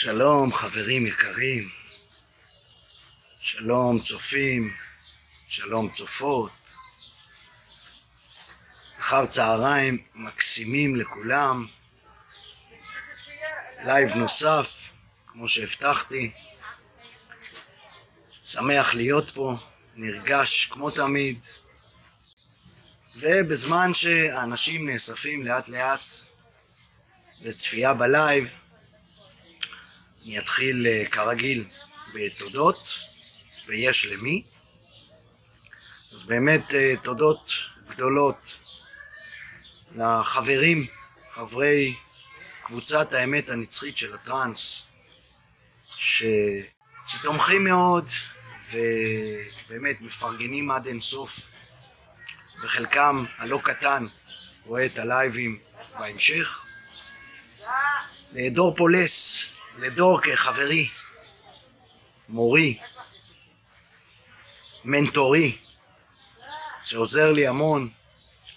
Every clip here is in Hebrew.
שלום חברים יקרים, שלום צופים, שלום צופות, אחר צהריים מקסימים לכולם, לייב נוסף, כמו שהבטחתי, שמח להיות פה, נרגש כמו תמיד, ובזמן שהאנשים נאספים לאט לאט לצפייה בלייב, אני אתחיל אה, כרגיל בתודות, ויש למי. אז באמת אה, תודות גדולות לחברים, חברי קבוצת האמת הנצחית של הטראנס, ש... שתומכים מאוד ובאמת מפרגנים עד אינסוף, וחלקם הלא קטן רואה את הלייבים בהמשך. לדור פולס, לדור כחברי, מורי, מנטורי, שעוזר לי המון.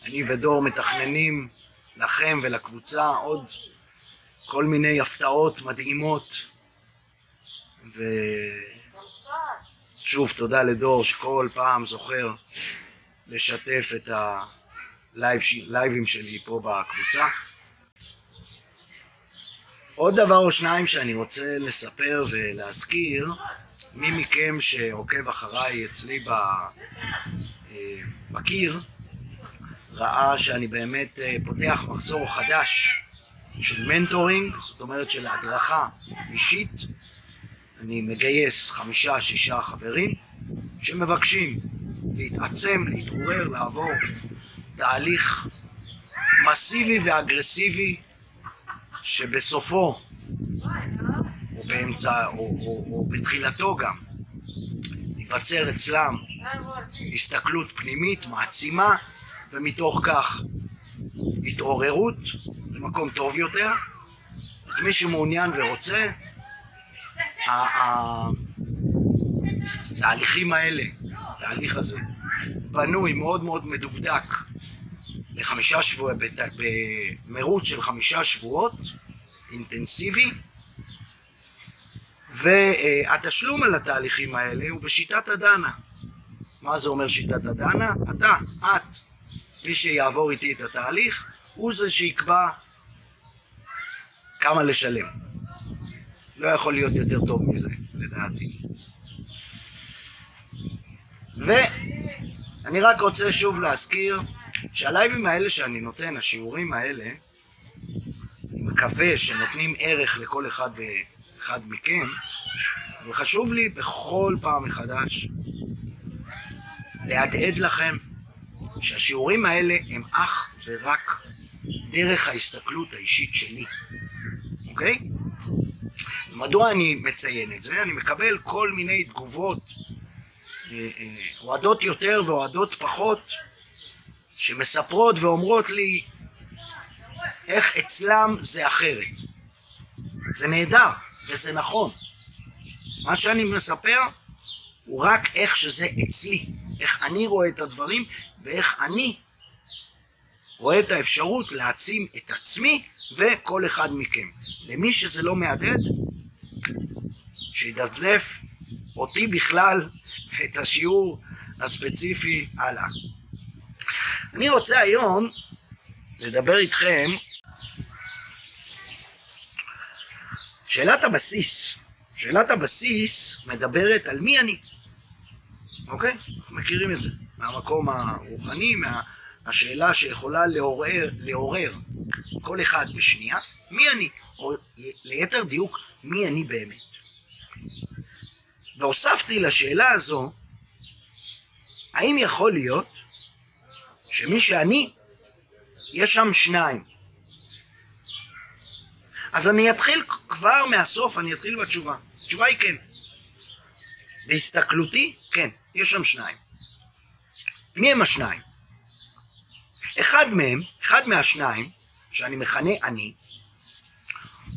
אני ודור מתכננים לכם ולקבוצה עוד כל מיני הפתעות מדהימות. ושוב, תודה לדור שכל פעם זוכר לשתף את הלייבים שלי פה בקבוצה. עוד דבר או שניים שאני רוצה לספר ולהזכיר, מי מכם שעוקב אחריי אצלי. אה, בקיר, ראה שאני באמת אה, פותח מחזור חדש של מנטורינג, זאת אומרת של הדרכה אישית. אני מגייס חמישה-שישה חברים שמבקשים להתעצם, להתעורר, לעבור תהליך מסיבי ואגרסיבי שבסופו, או באמצע, או, או, או בתחילתו גם, תיווצר אצלם הסתכלות פנימית, מעצימה, ומתוך כך התעוררות למקום טוב יותר. אז מי שמעוניין ורוצה, התהליכים האלה, התהליך הזה, בנוי מאוד מאוד מדוקדק לחמישה שבועות, במרוץ של חמישה שבועות, אינטנסיבי, והתשלום על התהליכים האלה הוא בשיטת הדנה. מה זה אומר שיטת הדנה? אתה, את, מי שיעבור איתי את התהליך, הוא זה שיקבע כמה לשלם. לא יכול להיות יותר טוב מזה, לדעתי. ואני רק רוצה שוב להזכיר שהלייבים האלה שאני נותן, השיעורים האלה, אני מקווה שנותנים ערך לכל אחד ואחד מכם, וחשוב לי בכל פעם מחדש להדהד לכם שהשיעורים האלה הם אך ורק דרך ההסתכלות האישית שלי, אוקיי? מדוע אני מציין את זה? אני מקבל כל מיני תגובות, אה, אה, אוהדות יותר ואוהדות פחות, שמספרות ואומרות לי איך אצלם זה אחרת. זה נהדר וזה נכון. מה שאני מספר הוא רק איך שזה אצלי, איך אני רואה את הדברים ואיך אני רואה את האפשרות להעצים את עצמי וכל אחד מכם. למי שזה לא מהדהד, שידפדף אותי בכלל ואת השיעור הספציפי הלאה. אני רוצה היום לדבר איתכם שאלת הבסיס. שאלת הבסיס מדברת על מי אני, אוקיי? אנחנו מכירים את זה מהמקום הרוחני, מהשאלה שיכולה לעורר, לעורר כל אחד בשנייה, מי אני, או ליתר דיוק, מי אני באמת. והוספתי לשאלה הזו, האם יכול להיות שמי שאני, יש שם שניים. אז אני אתחיל כבר מהסוף, אני אתחיל בתשובה. התשובה היא כן. בהסתכלותי, כן, יש שם שניים. מי הם השניים? אחד מהם, אחד מהשניים, שאני מכנה אני,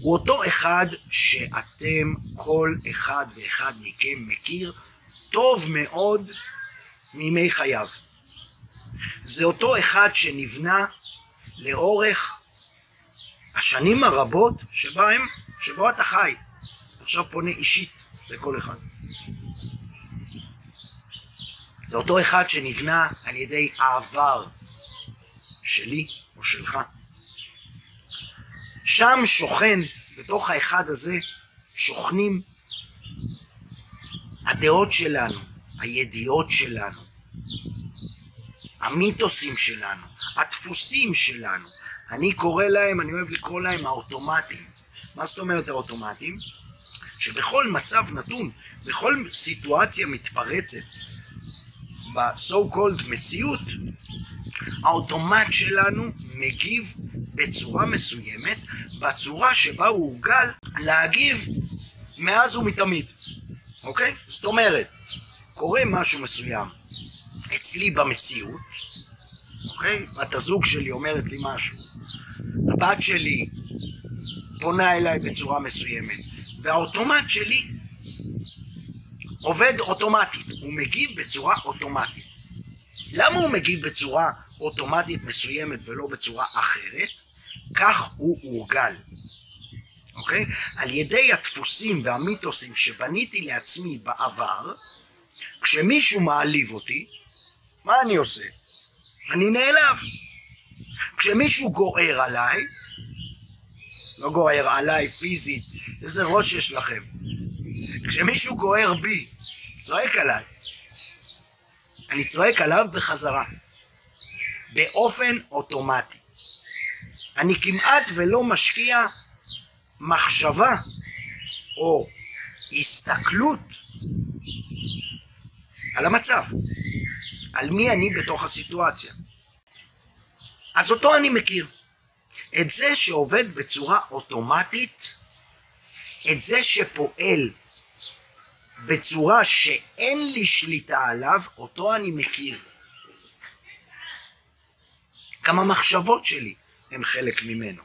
הוא אותו אחד שאתם, כל אחד ואחד מכם מכיר טוב מאוד מימי חייו. זה אותו אחד שנבנה לאורך השנים הרבות שבהם, שבו אתה חי. עכשיו פונה אישית לכל אחד. זה אותו אחד שנבנה על ידי העבר שלי או שלך. שם שוכן, בתוך האחד הזה, שוכנים הדעות שלנו, הידיעות שלנו, המיתוסים שלנו, הדפוסים שלנו. אני קורא להם, אני אוהב לקרוא להם האוטומטים. מה זאת אומרת האוטומטים? שבכל מצב נתון, בכל סיטואציה מתפרצת, ב-so called מציאות, האוטומט שלנו מגיב בצורה מסוימת, בצורה שבה הוא הורגל להגיב מאז ומתמיד, אוקיי? זאת אומרת, קורה משהו מסוים אצלי במציאות, אוקיי? בת הזוג שלי אומרת לי משהו, הבת שלי פונה אליי בצורה מסוימת, והאוטומט שלי עובד אוטומטית, הוא מגיב בצורה אוטומטית. למה הוא מגיב בצורה אוטומטית מסוימת ולא בצורה אחרת? כך הוא הורגל, אוקיי? על ידי הדפוסים והמיתוסים שבניתי לעצמי בעבר, כשמישהו מעליב אותי, מה אני עושה? אני נעלב. כשמישהו גוער עליי, לא גוער עליי פיזית, איזה ראש יש לכם? כשמישהו גוער בי, צועק עליי, אני צועק עליו בחזרה, באופן אוטומטי. אני כמעט ולא משקיע מחשבה או הסתכלות על המצב, על מי אני בתוך הסיטואציה. אז אותו אני מכיר. את זה שעובד בצורה אוטומטית, את זה שפועל בצורה שאין לי שליטה עליו, אותו אני מכיר. גם המחשבות שלי הן חלק ממנו.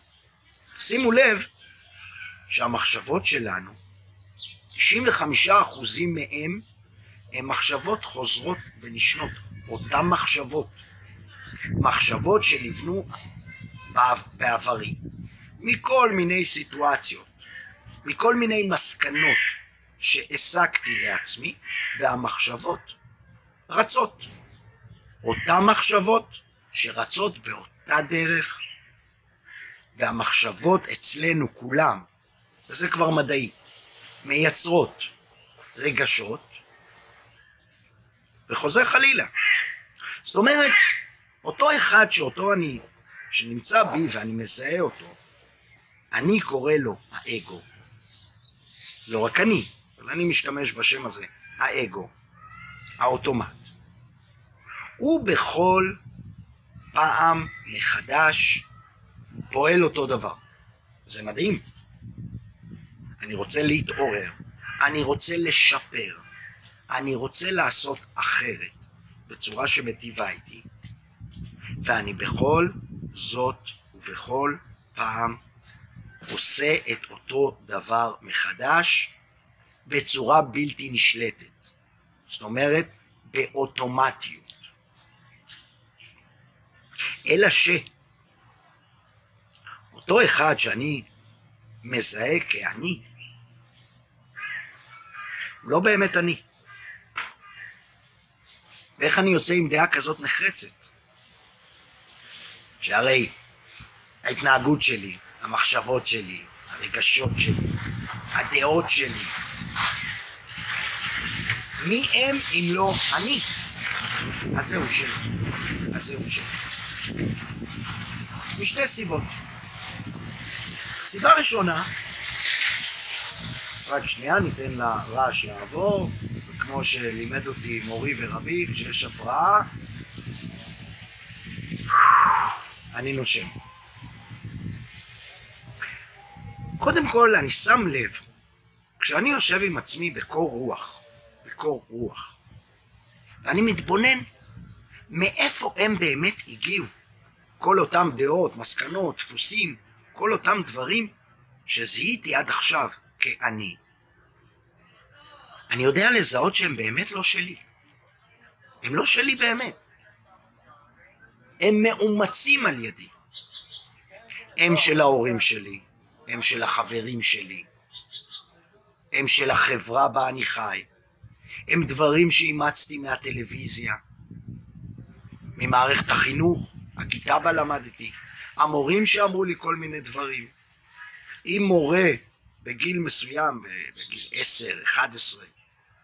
שימו לב שהמחשבות שלנו, 95% מהם הן מחשבות חוזרות ונשנות, אותן מחשבות. מחשבות שנבנו בעברי, מכל מיני סיטואציות, מכל מיני מסקנות שהסקתי לעצמי, והמחשבות רצות. אותן מחשבות שרצות באותה דרך, והמחשבות אצלנו כולם, וזה כבר מדעי, מייצרות רגשות, וחוזר חלילה. זאת אומרת, אותו אחד שאותו אני, שנמצא בי ואני מזהה אותו, אני קורא לו האגו. לא רק אני, אבל אני משתמש בשם הזה, האגו, האוטומט. הוא בכל פעם מחדש פועל אותו דבר. זה מדהים. אני רוצה להתעורר, אני רוצה לשפר, אני רוצה לעשות אחרת, בצורה שמטיבה איתי. ואני בכל זאת ובכל פעם עושה את אותו דבר מחדש בצורה בלתי נשלטת. זאת אומרת, באוטומטיות. אלא ש... אותו אחד שאני מזהה כאני, לא באמת אני. ואיך אני יוצא עם דעה כזאת נחרצת? שהרי ההתנהגות שלי, המחשבות שלי, הרגשות שלי, הדעות שלי, מי הם אם לא אני? אז זהו שלי. אז זהו שלי. משתי סיבות. סיבה ראשונה, רק שנייה, ניתן לרעש לעבור, כמו שלימד אותי מורי ורבי, כשיש הפרעה, אני נושם. קודם כל, אני שם לב, כשאני יושב עם עצמי בקור רוח, בקור רוח, ואני מתבונן מאיפה הם באמת הגיעו, כל אותם דעות, מסקנות, דפוסים, כל אותם דברים שזיהיתי עד עכשיו כאני. אני יודע לזהות שהם באמת לא שלי. הם לא שלי באמת. הם מאומצים על ידי. הם של ההורים שלי, הם של החברים שלי, הם של החברה בה אני חי, הם דברים שאימצתי מהטלוויזיה, ממערכת החינוך, הכיתה בה למדתי, המורים שאמרו לי כל מיני דברים. אם מורה בגיל מסוים, בגיל 10, 11,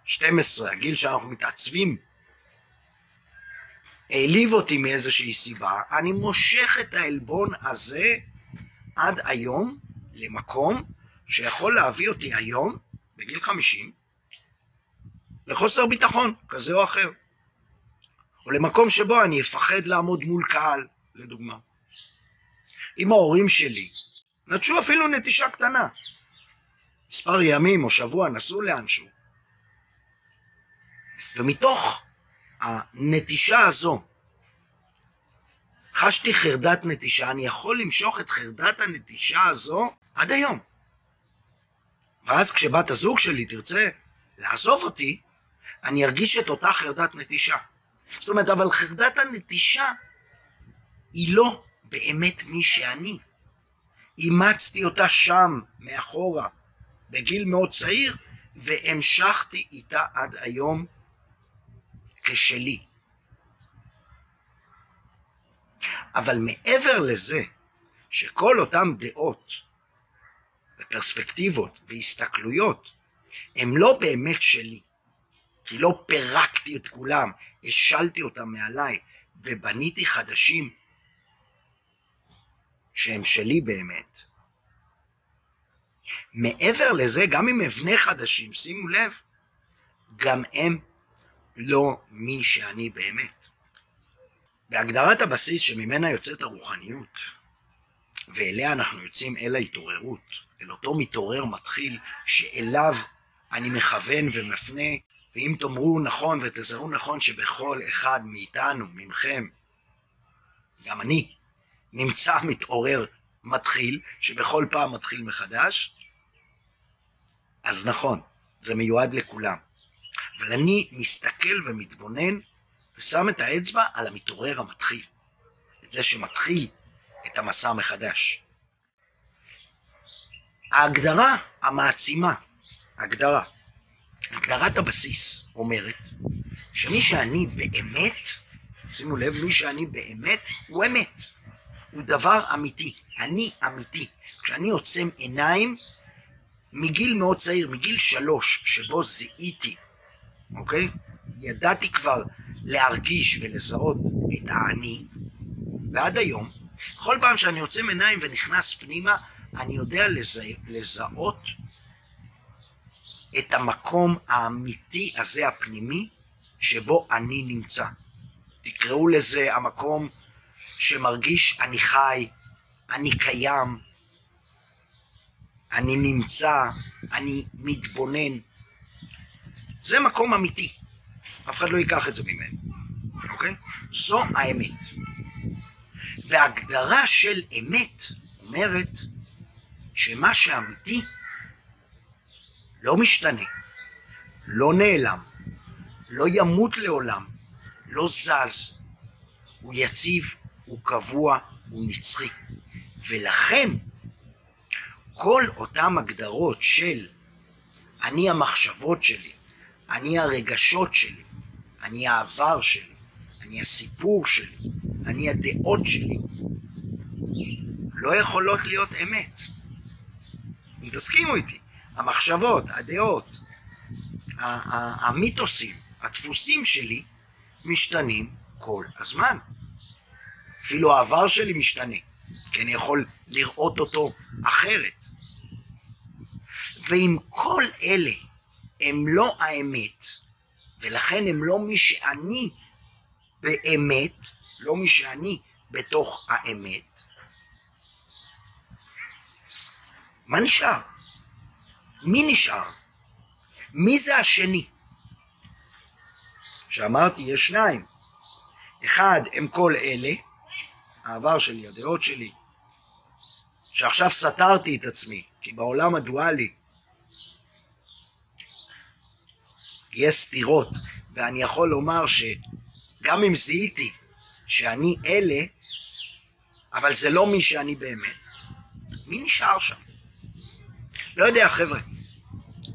12, הגיל שאנחנו מתעצבים, העליב אותי מאיזושהי סיבה, אני מושך את העלבון הזה עד היום למקום שיכול להביא אותי היום, בגיל 50, לחוסר ביטחון כזה או אחר. או למקום שבו אני אפחד לעמוד מול קהל, לדוגמה. אם ההורים שלי נטשו אפילו נטישה קטנה, מספר ימים או שבוע נסעו לאנשהו, ומתוך הנטישה הזו חשתי חרדת נטישה, אני יכול למשוך את חרדת הנטישה הזו עד היום. ואז כשבת הזוג שלי תרצה לעזוב אותי, אני ארגיש את אותה חרדת נטישה. זאת אומרת, אבל חרדת הנטישה היא לא באמת מי שאני. אימצתי אותה שם, מאחורה, בגיל מאוד צעיר, והמשכתי איתה עד היום כשלי. אבל מעבר לזה, שכל אותן דעות ופרספקטיבות והסתכלויות הם לא באמת שלי, כי לא פירקתי את כולם, השלתי אותם מעליי ובניתי חדשים שהם שלי באמת. מעבר לזה, גם אם אבנה חדשים, שימו לב, גם הם לא מי שאני באמת. בהגדרת הבסיס שממנה יוצאת הרוחניות, ואליה אנחנו יוצאים אל ההתעוררות, אל אותו מתעורר מתחיל שאליו אני מכוון ומפנה, ואם תאמרו נכון ותזהו נכון שבכל אחד מאיתנו, ממכם, גם אני, נמצא מתעורר מתחיל, שבכל פעם מתחיל מחדש, אז נכון, זה מיועד לכולם. אבל אני מסתכל ומתבונן ושם את האצבע על המתעורר המתחיל, את זה שמתחיל את המסע מחדש. ההגדרה המעצימה, הגדרה, הגדרת הבסיס אומרת שמי שאני באמת, שימו לב, מי שאני באמת הוא אמת, הוא דבר אמיתי, אני אמיתי. כשאני עוצם עיניים מגיל מאוד צעיר, מגיל שלוש, שבו זיהיתי, אוקיי? ידעתי כבר להרגיש ולזהות את האני, ועד היום, כל פעם שאני עוצם עיניים ונכנס פנימה, אני יודע לזה, לזהות את המקום האמיתי הזה הפנימי שבו אני נמצא. תקראו לזה המקום שמרגיש אני חי, אני קיים, אני נמצא, אני מתבונן. זה מקום אמיתי. אף אחד לא ייקח את זה ממנו, אוקיי? זו האמת. והגדרה של אמת אומרת שמה שאמיתי לא משתנה, לא נעלם, לא ימות לעולם, לא זז, הוא יציב, הוא קבוע, הוא נצחי. ולכן כל אותן הגדרות של אני המחשבות שלי, אני הרגשות שלי, אני העבר שלי, אני הסיפור שלי, אני הדעות שלי, לא יכולות להיות אמת. אם תסכימו איתי, המחשבות, הדעות, המיתוסים, הדפוסים שלי, משתנים כל הזמן. אפילו העבר שלי משתנה, כי אני יכול לראות אותו אחרת. ואם כל אלה הם לא האמת, ולכן הם לא מי שאני באמת, לא מי שאני בתוך האמת, מה נשאר? מי נשאר? מי זה השני? שאמרתי, יש שניים. אחד, הם כל אלה, העבר שלי, הדעות שלי, שעכשיו סתרתי את עצמי, כי בעולם הדואלי יש סתירות, ואני יכול לומר שגם אם זיהיתי שאני אלה, אבל זה לא מי שאני באמת, מי נשאר שם? לא יודע, חבר'ה.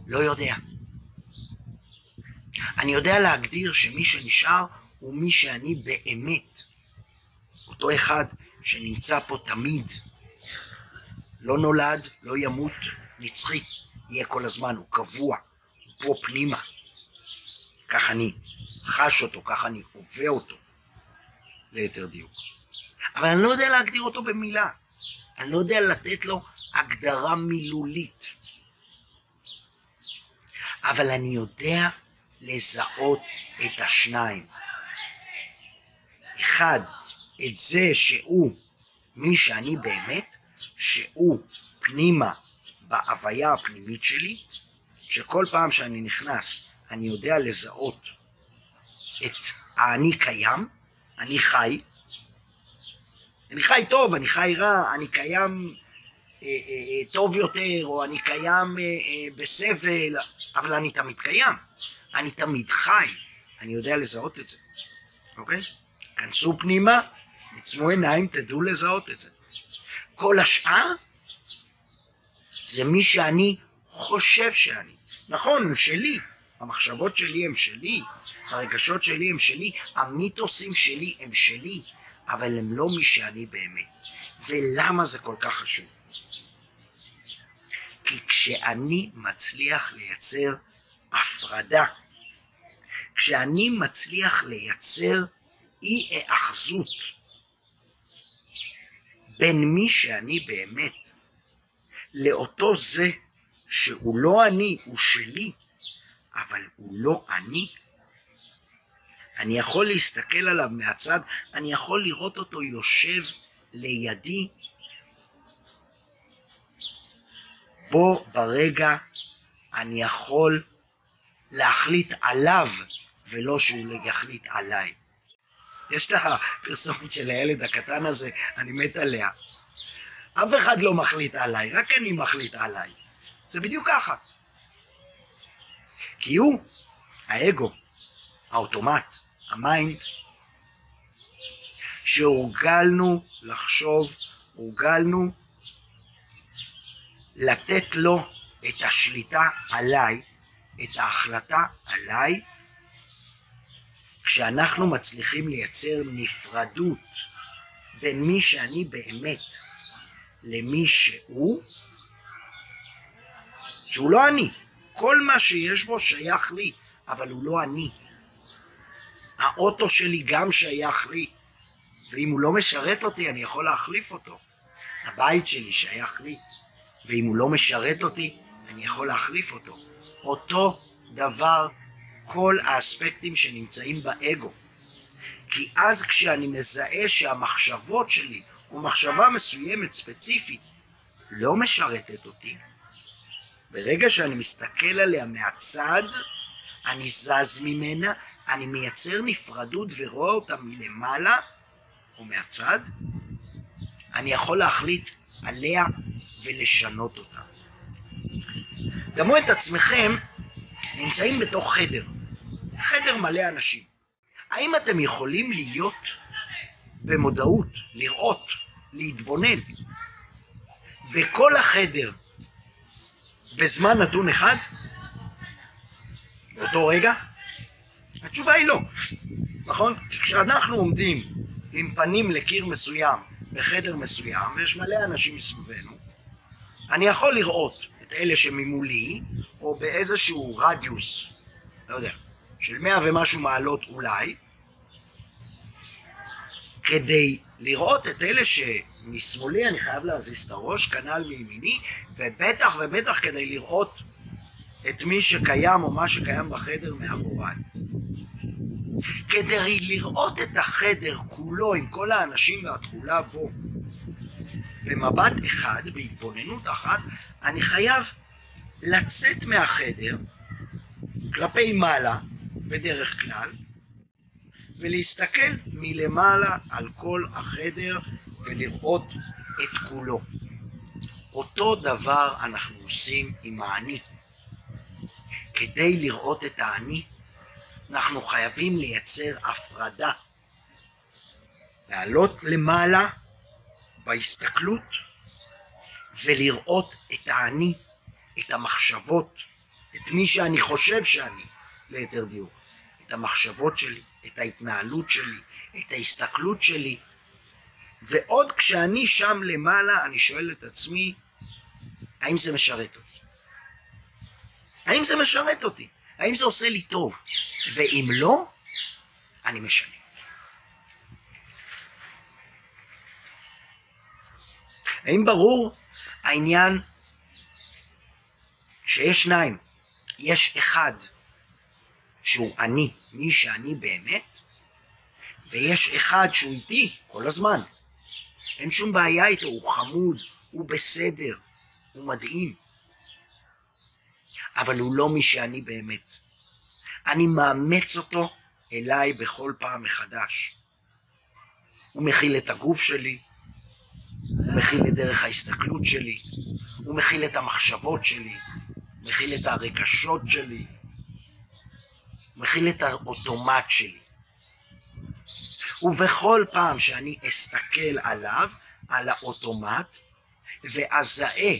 לא יודע. אני יודע להגדיר שמי שנשאר הוא מי שאני באמת. אותו אחד שנמצא פה תמיד. לא נולד, לא ימות, נצחי. יהיה כל הזמן, הוא קבוע, הוא פה פנימה. כך אני חש אותו, כך אני הווה אותו, ליתר דיוק. אבל אני לא יודע להגדיר אותו במילה. אני לא יודע לתת לו הגדרה מילולית. אבל אני יודע לזהות את השניים. אחד, את זה שהוא מי שאני באמת, שהוא פנימה בהוויה הפנימית שלי, שכל פעם שאני נכנס אני יודע לזהות את האני קיים, אני חי, אני חי טוב, אני חי רע, אני קיים אה, אה, אה, טוב יותר, או אני קיים אה, אה, בסבל, אבל אני תמיד קיים, אני תמיד חי, אני יודע לזהות את זה, אוקיי? כנסו פנימה, עצמו עיניים, תדעו לזהות את זה. כל השאר זה מי שאני חושב שאני. נכון, הוא שלי, המחשבות שלי הם שלי, הרגשות שלי הם שלי, המיתוסים שלי הם שלי, אבל הם לא מי שאני באמת. ולמה זה כל כך חשוב? כי כשאני מצליח לייצר הפרדה, כשאני מצליח לייצר אי היאחזות בין מי שאני באמת לאותו זה שהוא לא אני, הוא שלי, אבל הוא לא אני. אני יכול להסתכל עליו מהצד, אני יכול לראות אותו יושב לידי, בו ברגע אני יכול להחליט עליו ולא שהוא יחליט עליי. יש את הפרסומת של הילד הקטן הזה, אני מת עליה. אף אחד לא מחליט עליי, רק אני מחליט עליי. זה בדיוק ככה. כי הוא, האגו, האוטומט, ה mind, שהורגלנו לחשוב, הורגלנו לתת לו את השליטה עליי, את ההחלטה עליי, כשאנחנו מצליחים לייצר נפרדות בין מי שאני באמת למי שהוא, שהוא לא אני. כל מה שיש בו שייך לי, אבל הוא לא אני. האוטו שלי גם שייך לי, ואם הוא לא משרת אותי, אני יכול להחליף אותו. הבית שלי שייך לי, ואם הוא לא משרת אותי, אני יכול להחליף אותו. אותו דבר כל האספקטים שנמצאים באגו. כי אז כשאני מזהה שהמחשבות שלי, או מחשבה מסוימת ספציפית, לא משרתת אותי, ברגע שאני מסתכל עליה מהצד, אני זז ממנה, אני מייצר נפרדות ורואה אותה מלמעלה או מהצד, אני יכול להחליט עליה ולשנות אותה. דמו את עצמכם נמצאים בתוך חדר. חדר מלא אנשים. האם אתם יכולים להיות במודעות, לראות, להתבונן בכל החדר בזמן נתון אחד? באותו רגע? התשובה היא לא, נכון? כשאנחנו עומדים עם פנים לקיר מסוים בחדר מסוים ויש מלא אנשים מסביבנו, אני יכול לראות את אלה שממולי או באיזשהו רדיוס, לא יודע, של מאה ומשהו מעלות אולי, כדי לראות את אלה שמשמאלי אני חייב להזיז את הראש, כנ"ל מימיני, ובטח ובטח כדי לראות את מי שקיים או מה שקיים בחדר מאחוריי. כדי לראות את החדר כולו עם כל האנשים והתכולה בו במבט אחד, בהתבוננות אחת, אני חייב לצאת מהחדר כלפי מעלה, בדרך כלל, ולהסתכל מלמעלה על כל החדר ולראות את כולו. אותו דבר אנחנו עושים עם האני. כדי לראות את האני, אנחנו חייבים לייצר הפרדה. לעלות למעלה בהסתכלות ולראות את האני, את המחשבות, את מי שאני חושב שאני, ליתר דיוק, את המחשבות שלי, את ההתנהלות שלי, את ההסתכלות שלי. ועוד כשאני שם למעלה, אני שואל את עצמי, האם זה משרת אותי? האם זה משרת אותי? האם זה עושה לי טוב? ואם לא, אני משנה. האם ברור העניין שיש שניים, יש אחד שהוא אני, מי שאני באמת, ויש אחד שהוא איתי כל הזמן. אין שום בעיה איתו, הוא חמוד, הוא בסדר, הוא מדהים. אבל הוא לא מי שאני באמת. אני מאמץ אותו אליי בכל פעם מחדש. הוא מכיל את הגוף שלי, הוא מכיל את דרך ההסתכלות שלי, הוא מכיל את המחשבות שלי, הוא מכיל את הרגשות שלי, הוא מכיל את האוטומט שלי. ובכל פעם שאני אסתכל עליו, על האוטומט, ואזהה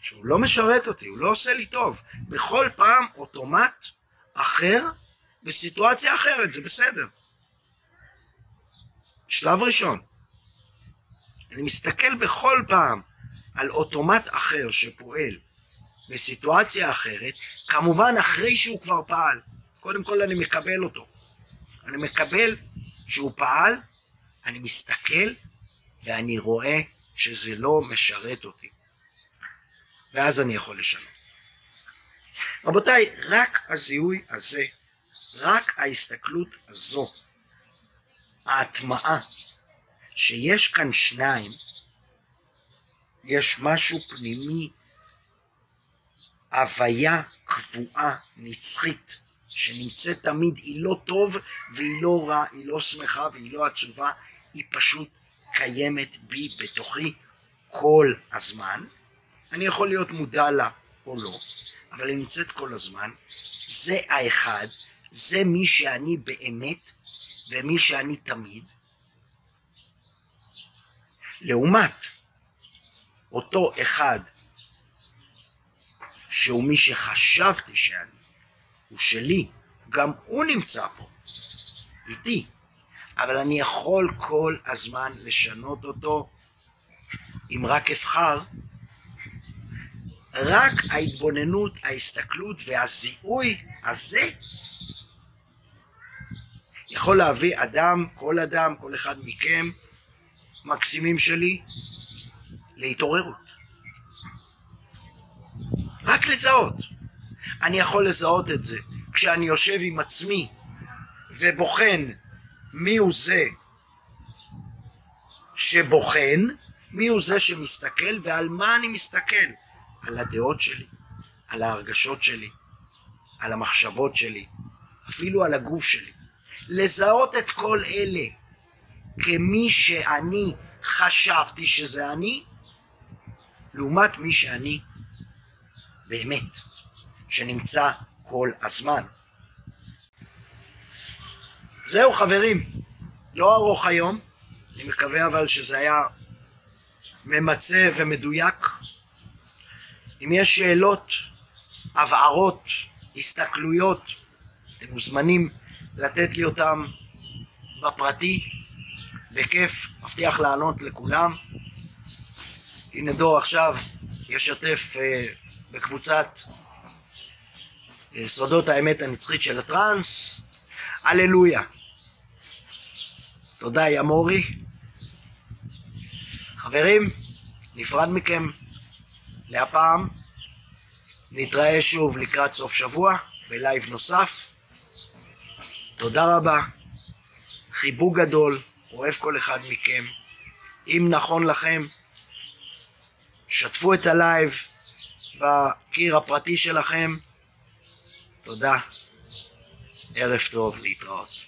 שהוא לא משרת אותי, הוא לא עושה לי טוב, בכל פעם אוטומט אחר בסיטואציה אחרת, זה בסדר. שלב ראשון, אני מסתכל בכל פעם על אוטומט אחר שפועל בסיטואציה אחרת, כמובן אחרי שהוא כבר פעל. קודם כל אני מקבל אותו. אני מקבל שהוא פעל, אני מסתכל ואני רואה שזה לא משרת אותי. ואז אני יכול לשנות. רבותיי, רק הזיהוי הזה, רק ההסתכלות הזו, ההטמעה, שיש כאן שניים, יש משהו פנימי, הוויה קבועה, נצחית, שנמצאת תמיד, היא לא טוב והיא לא רע, היא לא שמחה והיא לא עצובה, היא פשוט קיימת בי, בתוכי, כל הזמן. אני יכול להיות מודע לה או לא, אבל היא נמצאת כל הזמן. זה האחד, זה מי שאני באמת ומי שאני תמיד. לעומת אותו אחד שהוא מי שחשבתי שאני, הוא שלי, גם הוא נמצא פה, איתי, אבל אני יכול כל הזמן לשנות אותו אם רק אבחר. רק ההתבוננות, ההסתכלות והזיהוי הזה יכול להביא אדם, כל אדם, כל אחד מכם, מקסימים שלי, להתעוררות. רק לזהות. אני יכול לזהות את זה כשאני יושב עם עצמי ובוחן מי הוא זה שבוחן, מי הוא זה שמסתכל ועל מה אני מסתכל. על הדעות שלי, על ההרגשות שלי, על המחשבות שלי, אפילו על הגוף שלי. לזהות את כל אלה כמי שאני חשבתי שזה אני, לעומת מי שאני באמת, שנמצא כל הזמן. זהו חברים, לא ארוך היום, אני מקווה אבל שזה היה ממצה ומדויק. אם יש שאלות, הבהרות, הסתכלויות, אתם מוזמנים לתת לי אותם בפרטי, בכיף, מבטיח לענות לכולם. הנה דור עכשיו ישתף אה, בקבוצת סודות האמת הנצחית של הטראנס. הללויה. תודה יא מורי. חברים, נפרד מכם להפעם. נתראה שוב לקראת סוף שבוע בלייב נוסף. תודה רבה, חיבוק גדול, אוהב כל אחד מכם. אם נכון לכם, שתפו את הלייב בקיר הפרטי שלכם. תודה. ערב טוב, להתראות.